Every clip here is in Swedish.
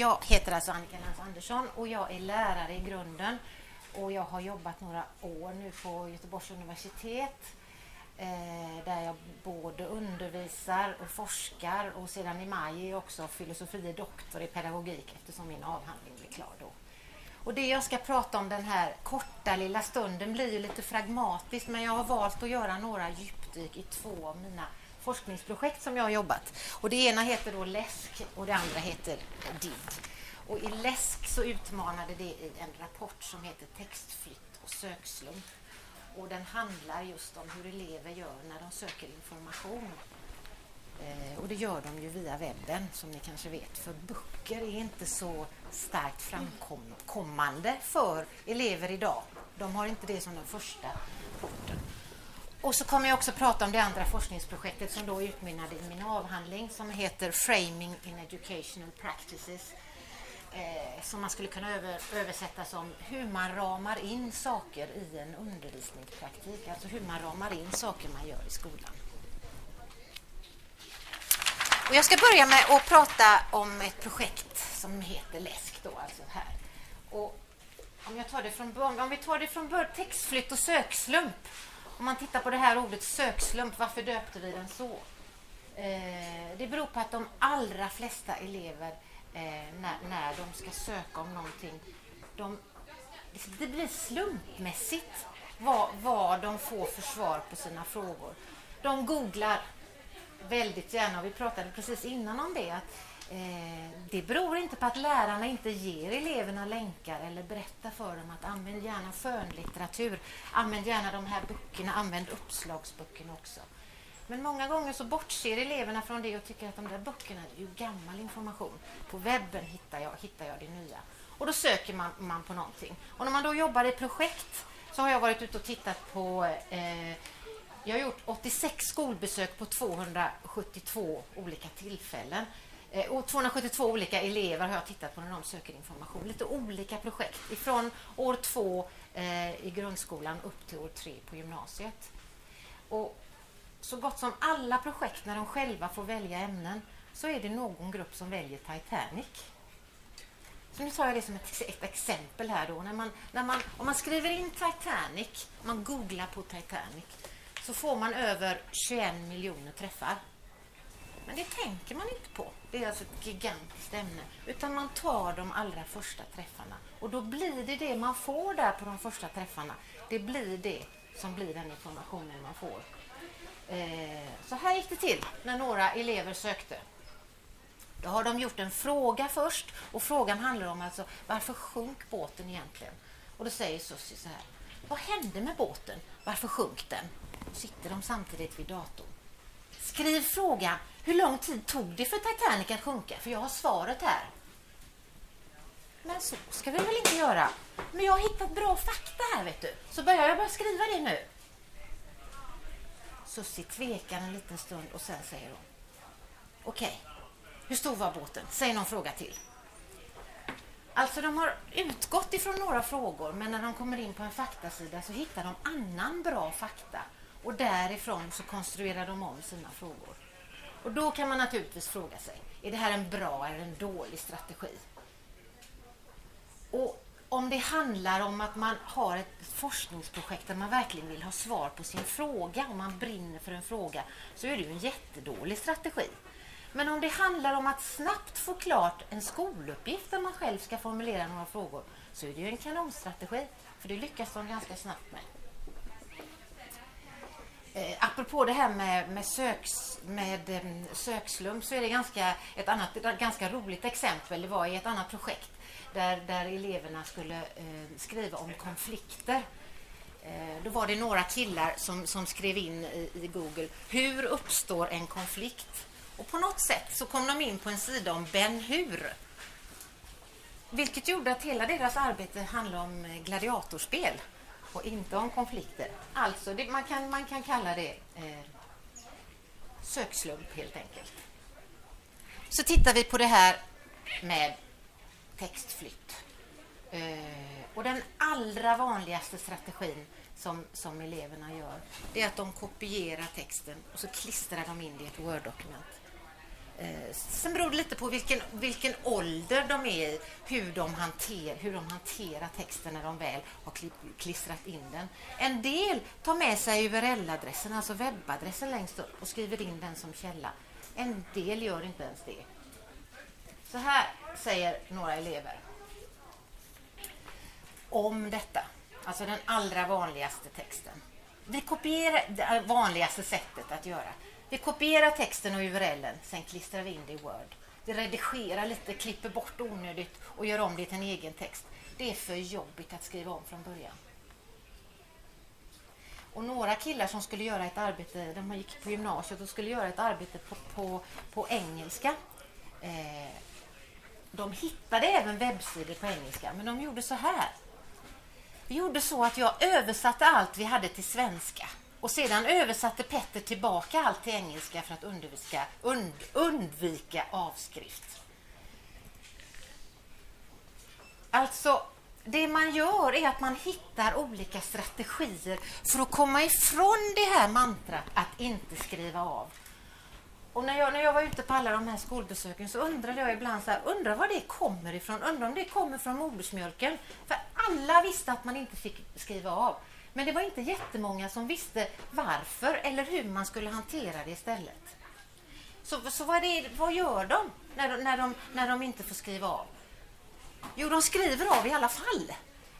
Jag heter alltså Annika Lantz Andersson och jag är lärare i grunden och jag har jobbat några år nu på Göteborgs universitet eh, där jag både undervisar och forskar och sedan i maj är jag också filosofie doktor i pedagogik eftersom min avhandling blir klar då. Och det jag ska prata om den här korta lilla stunden blir ju lite fragmatiskt men jag har valt att göra några djupdyk i två av mina forskningsprojekt som jag har jobbat. Och det ena heter då LÄSK och det andra heter DID. Och i LÄSK så utmanade det i en rapport som heter Textflytt och sökslump. Och den handlar just om hur elever gör när de söker information. Eh, och det gör de ju via webben som ni kanske vet. För böcker är inte så starkt framkommande för elever idag. De har inte det som den första porten. Och så kommer jag också prata om det andra forskningsprojektet som då utmynnade i min avhandling som heter Framing in Educational Practices eh, som man skulle kunna över, översätta som hur man ramar in saker i en undervisningspraktik, alltså hur man ramar in saker man gör i skolan. Och jag ska börja med att prata om ett projekt som heter LÄSK. Då, alltså här. Och om, jag tar det från, om vi tar det från textflytt och sökslump om man tittar på det här ordet sökslump, varför döpte vi den så? Eh, det beror på att de allra flesta elever eh, när, när de ska söka om någonting, de, det blir slumpmässigt vad, vad de får för svar på sina frågor. De googlar väldigt gärna, och vi pratade precis innan om det, att Eh, det beror inte på att lärarna inte ger eleverna länkar eller berättar för dem att använd gärna skönlitteratur, använd gärna de här böckerna, använd uppslagsböckerna också. Men många gånger så bortser eleverna från det och tycker att de där böckerna är ju gammal information. På webben hittar jag, hittar jag det nya. Och då söker man, man på någonting. Och när man då jobbar i projekt så har jag varit ute och tittat på eh, jag har gjort 86 skolbesök på 272 olika tillfällen Eh, och 272 olika elever har jag tittat på när de söker information. Lite olika projekt. Ifrån år två eh, i grundskolan upp till år tre på gymnasiet. Och så gott som alla projekt när de själva får välja ämnen så är det någon grupp som väljer Titanic. Så nu tar jag det som ett, ett exempel här då. När man, när man, om man skriver in Titanic, man googlar på Titanic, så får man över 21 miljoner träffar. Men det tänker man inte på. Det är alltså ett gigantiskt ämne. Utan man tar de allra första träffarna. Och då blir det det man får där på de första träffarna. Det blir det som blir den informationen man får. Eh, så här gick det till när några elever sökte. Då har de gjort en fråga först och frågan handlar om alltså varför sjönk båten egentligen? Och då säger Sussi så här. Vad hände med båten? Varför sjönk den? Då sitter de samtidigt vid datorn. Skriv frågan hur lång tid tog det för Titanic att sjunka? För jag har svaret här. Men så ska vi väl inte göra? Men jag har hittat bra fakta här, vet du. Så börjar jag bara skriva det nu. Sussi tvekar en liten stund och sen säger hon. Okej, okay. hur stor var båten? Säg någon fråga till. Alltså de har utgått ifrån några frågor men när de kommer in på en faktasida så hittar de annan bra fakta och därifrån så konstruerar de om sina frågor. Och då kan man naturligtvis fråga sig, är det här en bra eller en dålig strategi? Och om det handlar om att man har ett forskningsprojekt där man verkligen vill ha svar på sin fråga, om man brinner för en fråga, så är det ju en jättedålig strategi. Men om det handlar om att snabbt få klart en skoluppgift där man själv ska formulera några frågor, så är det ju en kanonstrategi, för det lyckas de ganska snabbt med. Eh, apropå det här med, med, söks, med eh, sökslum så är det ganska, ett, annat, ett ganska roligt exempel. Det var i ett annat projekt där, där eleverna skulle eh, skriva om konflikter. Eh, då var det några killar som, som skrev in i, i, Google Hur uppstår en konflikt? Och på något sätt så kom de in på en sida om Ben Hur. Vilket gjorde att hela deras arbete handlade om eh, gladiatorspel och inte om konflikter. Alltså, det, man, kan, man kan kalla det eh, sökslump helt enkelt. Så tittar vi på det här med textflytt. Eh, och den allra vanligaste strategin som, som eleverna gör det är att de kopierar texten och så klistrar de in det i ett Word-dokument. Eh, sen beror det lite på vilken, vilken ålder de är i, hur de, hanter, hur de hanterar texten när de väl har klistrat in den. En del tar med sig URL-adressen, alltså webbadressen längst upp och skriver in den som källa. En del gör inte ens det. Så här säger några elever om detta, alltså den allra vanligaste texten. Vi kopierar det äh, vanligaste sättet att göra. Vi kopierar texten och URLen, sen klistrar vi in det i Word. Vi redigerar lite, klipper bort onödigt och gör om det till en egen text. Det är för jobbigt att skriva om från början. Och några killar som skulle göra ett arbete, de gick på gymnasiet och skulle göra ett arbete på, på, på engelska. Eh, de hittade även webbsidor på engelska, men de gjorde så här. Vi gjorde så att jag översatte allt vi hade till svenska. Och sedan översatte Petter tillbaka allt till engelska för att undvika, und, undvika avskrift. Alltså, det man gör är att man hittar olika strategier för att komma ifrån det här mantrat att inte skriva av. Och när jag, när jag var ute på alla de här skolbesöken så undrade jag ibland så här, undrar var det kommer ifrån? Undrar om det kommer från modersmjölken? För alla visste att man inte fick skriva av. Men det var inte jättemånga som visste varför eller hur man skulle hantera det istället. Så, så vad, det, vad gör de när, de när, de när de inte får skriva av? Jo, de skriver av i alla fall.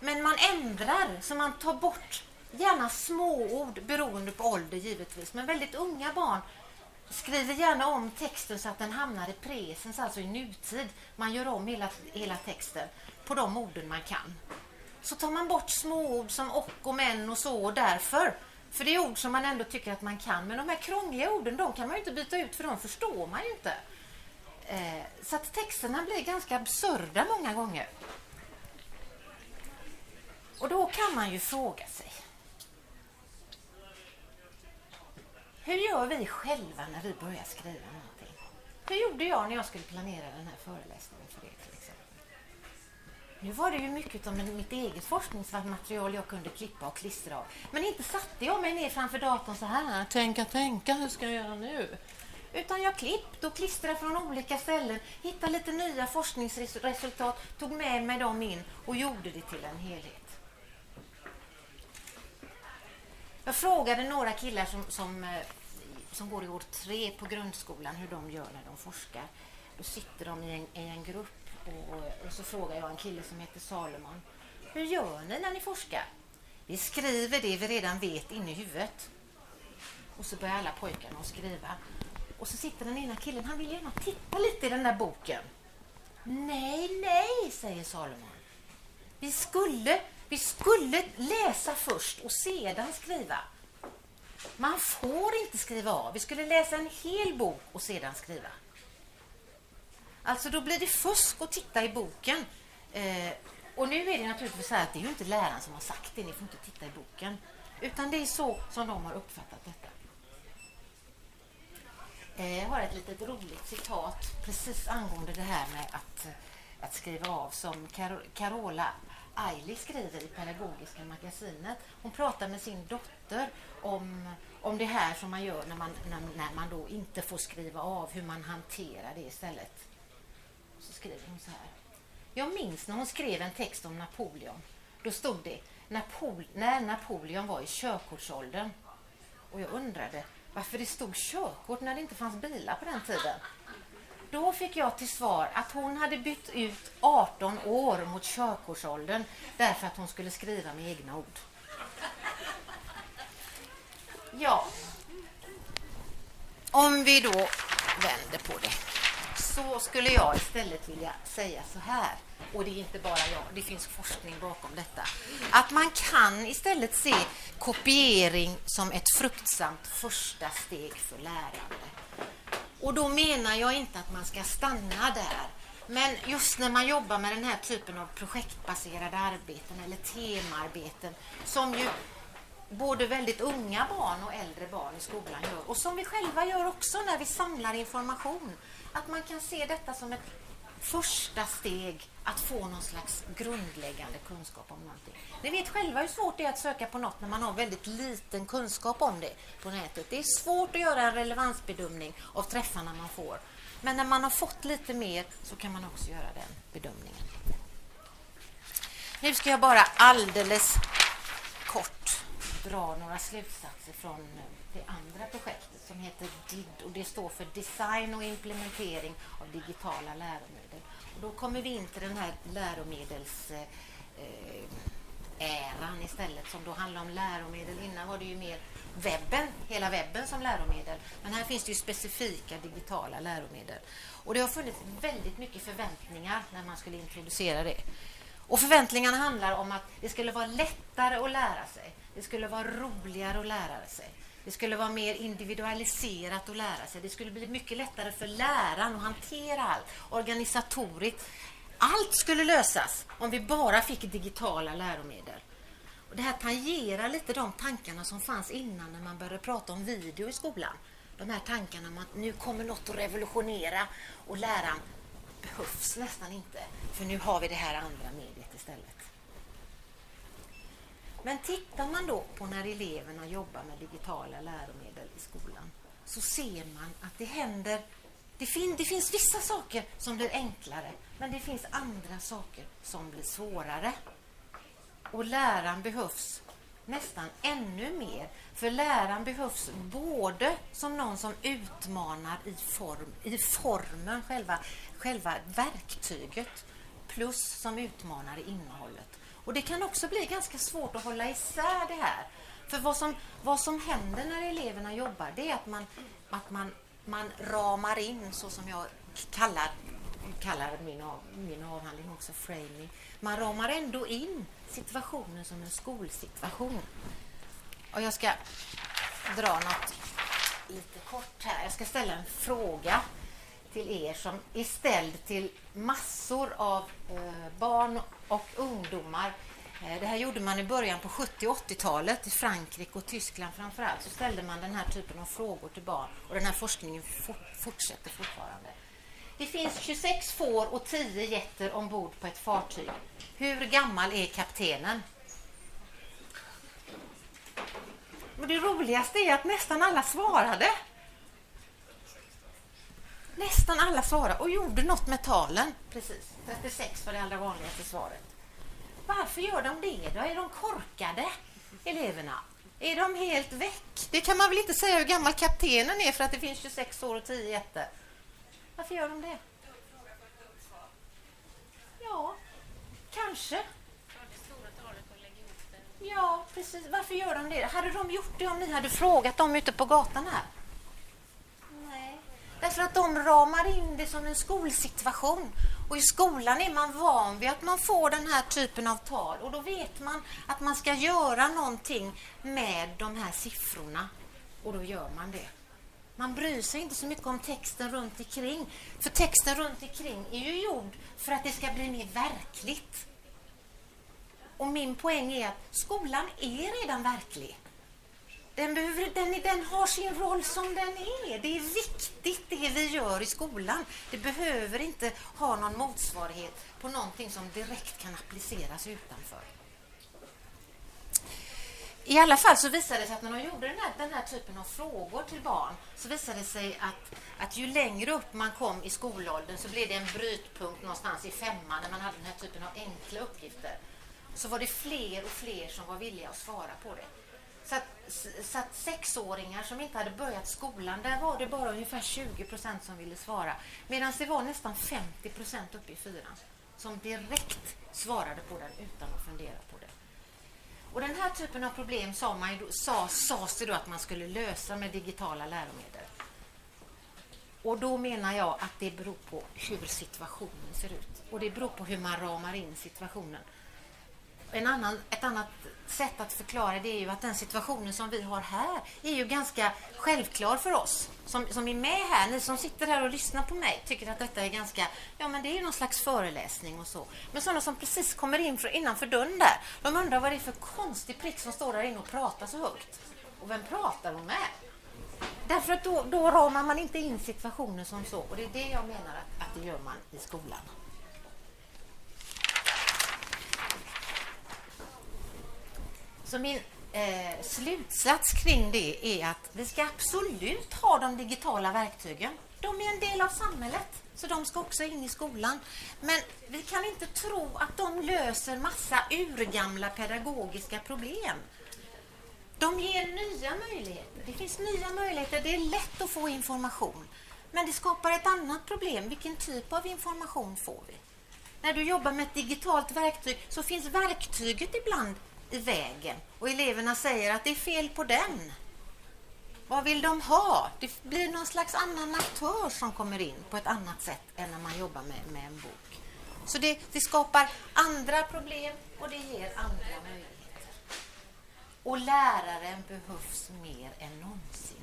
Men man ändrar, så man tar bort gärna småord beroende på ålder givetvis. Men väldigt unga barn skriver gärna om texten så att den hamnar i presens, alltså i nutid. Man gör om hela, hela texten på de orden man kan så tar man bort småord som och och men och så och därför. För det är ord som man ändå tycker att man kan. Men de här krångliga orden, de kan man ju inte byta ut för de förstår man ju inte. Eh, så att texterna blir ganska absurda många gånger. Och då kan man ju fråga sig. Hur gör vi själva när vi börjar skriva någonting? Hur gjorde jag när jag skulle planera den här föreläsningen för er? Nu var det ju mycket av mitt eget forskningsmaterial jag kunde klippa och klistra av. Men inte satte jag mig ner framför datorn så här, tänka, tänka, hur ska jag göra nu? Utan jag klippte och klistrade från olika ställen, hittade lite nya forskningsresultat, tog med mig dem in och gjorde det till en helhet. Jag frågade några killar som, som, eh, som går i år tre på grundskolan hur de gör när de forskar. Då sitter de i en, i en grupp och, och så frågar jag en kille som heter Salomon. Hur gör ni när ni forskar? Vi skriver det vi redan vet inne i huvudet. Och så börjar alla pojkarna att skriva. Och så sitter den ena killen, han vill gärna titta lite i den där boken. Nej, nej, säger Salomon. Vi skulle, vi skulle läsa först och sedan skriva. Man får inte skriva av. Vi skulle läsa en hel bok och sedan skriva. Alltså då blir det fusk att titta i boken. Eh, och nu är det naturligtvis så att det är ju inte läraren som har sagt det, ni får inte titta i boken. Utan det är så som de har uppfattat detta. Eh, jag har ett litet roligt citat precis angående det här med att, eh, att skriva av som Car Carola Ailey skriver i Pedagogiska magasinet. Hon pratar med sin dotter om, om det här som man gör när man, när, när man då inte får skriva av, hur man hanterar det istället så skriver hon så här. Jag minns när hon skrev en text om Napoleon. Då stod det Napol när Napoleon var i körkortsåldern. Och jag undrade varför det stod körkort när det inte fanns bilar på den tiden. Då fick jag till svar att hon hade bytt ut 18 år mot körkortsåldern därför att hon skulle skriva med egna ord. Ja, om vi då vänder på det så skulle jag istället vilja säga så här, och det är inte bara jag, det finns forskning bakom detta, att man kan istället se kopiering som ett fruktsamt första steg för lärande. Och då menar jag inte att man ska stanna där, men just när man jobbar med den här typen av projektbaserade arbeten eller temaarbeten som ju både väldigt unga barn och äldre barn i skolan gör och som vi själva gör också när vi samlar information att man kan se detta som ett första steg att få någon slags grundläggande kunskap om någonting. Ni vet själva hur svårt det är att söka på något när man har väldigt liten kunskap om det på nätet. Det är svårt att göra en relevansbedömning av träffarna man får. Men när man har fått lite mer så kan man också göra den bedömningen. Nu ska jag bara alldeles kort dra några slutsatser från eh, det andra projektet som heter DID och det står för Design och implementering av digitala läromedel. Och då kommer vi in till den här läromedels eh, eran istället som då handlar om läromedel. Innan var det ju mer webben, hela webben som läromedel. Men här finns det ju specifika digitala läromedel. Och det har funnits väldigt mycket förväntningar när man skulle introducera det. Och förväntningarna handlar om att det skulle vara lättare att lära sig. Det skulle vara roligare att lära sig. Det skulle vara mer individualiserat att lära sig. Det skulle bli mycket lättare för läraren att hantera allt organisatoriskt. Allt skulle lösas om vi bara fick digitala läromedel. Och det här tangerar lite de tankarna som fanns innan när man började prata om video i skolan. De här tankarna om att nu kommer något att revolutionera och läraren behövs nästan inte. För nu har vi det här andra mediet istället. Men tittar man då på när eleverna jobbar med digitala läromedel i skolan så ser man att det händer det, fin det finns vissa saker som blir enklare men det finns andra saker som blir svårare. Och läraren behövs nästan ännu mer. För läraren behövs både som någon som utmanar i, form, i formen, själva, själva verktyget, plus som utmanar i innehållet. Och Det kan också bli ganska svårt att hålla isär det här. För vad som, vad som händer när eleverna jobbar det är att man, att man, man ramar in, så som jag kallar, kallar min, av, min avhandling också, framing. Man ramar ändå in situationen som en skolsituation. Och jag ska dra något lite kort här. Jag ska ställa en fråga till er som är ställd till massor av eh, barn och ungdomar. Eh, det här gjorde man i början på 70 80-talet i Frankrike och Tyskland framför allt. Så ställde man den här typen av frågor till barn och den här forskningen fortsätter fortfarande. Det finns 26 får och 10 getter ombord på ett fartyg. Hur gammal är kaptenen? Och det roligaste är att nästan alla svarade. Nästan alla svarade och gjorde något med talen. Precis, 36 var det allra vanligaste svaret. Varför gör de det då? Är de korkade, eleverna? Är de helt väck? Det kan man väl inte säga hur gammal kaptenen är för att det finns 26 år och 10 jätter. Varför gör de det? Ja, kanske. Ja, precis. Varför gör de det? Hade de gjort det om ni hade frågat dem ute på gatan här? Därför att de ramar in det som en skolsituation. Och i skolan är man van vid att man får den här typen av tal och då vet man att man ska göra någonting med de här siffrorna och då gör man det. Man bryr sig inte så mycket om texten runt omkring. För texten runt omkring är ju gjord för att det ska bli mer verkligt. Och min poäng är att skolan är redan verklig. Den, behöver, den, den har sin roll som den är. Det är viktigt det vi gör i skolan. Det behöver inte ha någon motsvarighet på någonting som direkt kan appliceras utanför. I alla fall så visade det sig att när de gjorde den här, den här typen av frågor till barn så visade det sig att, att ju längre upp man kom i skolåldern så blev det en brytpunkt någonstans i femman när man hade den här typen av enkla uppgifter. Så var det fler och fler som var villiga att svara på det. Så att, så att sexåringar som inte hade börjat skolan, där var det bara ungefär 20 procent som ville svara. Medan det var nästan 50 procent uppe i fyran som direkt svarade på den utan att fundera på det. Och den här typen av problem sa man då, sa, sades det då att man skulle lösa med digitala läromedel. Och då menar jag att det beror på hur situationen ser ut. Och det beror på hur man ramar in situationen. En annan, ett annat sätt att förklara det är ju att den situationen som vi har här är ju ganska självklar för oss som, som är med här. Ni som sitter här och lyssnar på mig tycker att detta är ganska, ja men det är ju någon slags föreläsning och så. Men sådana som precis kommer in för, innanför dörren där, de undrar vad det är för konstig prick som står där inne och pratar så högt. Och vem pratar hon med? Därför att då, då ramar man inte in situationen som så. Och det är det jag menar att, att det gör man i skolan. Så min eh, slutsats kring det är att vi ska absolut ha de digitala verktygen. de är en del av samhället, så de ska också in i skolan. Men vi kan inte tro att de löser massa urgamla pedagogiska problem. De ger nya möjligheter. Det finns nya möjligheter. Det är lätt att få information. Men det skapar ett annat problem. Vilken typ av information får vi? När du jobbar med ett digitalt verktyg så finns verktyget ibland i vägen och eleverna säger att det är fel på den. Vad vill de ha? Det blir någon slags annan aktör som kommer in på ett annat sätt än när man jobbar med, med en bok. Så det, det skapar andra problem och det ger andra möjligheter. Och läraren behövs mer än någonsin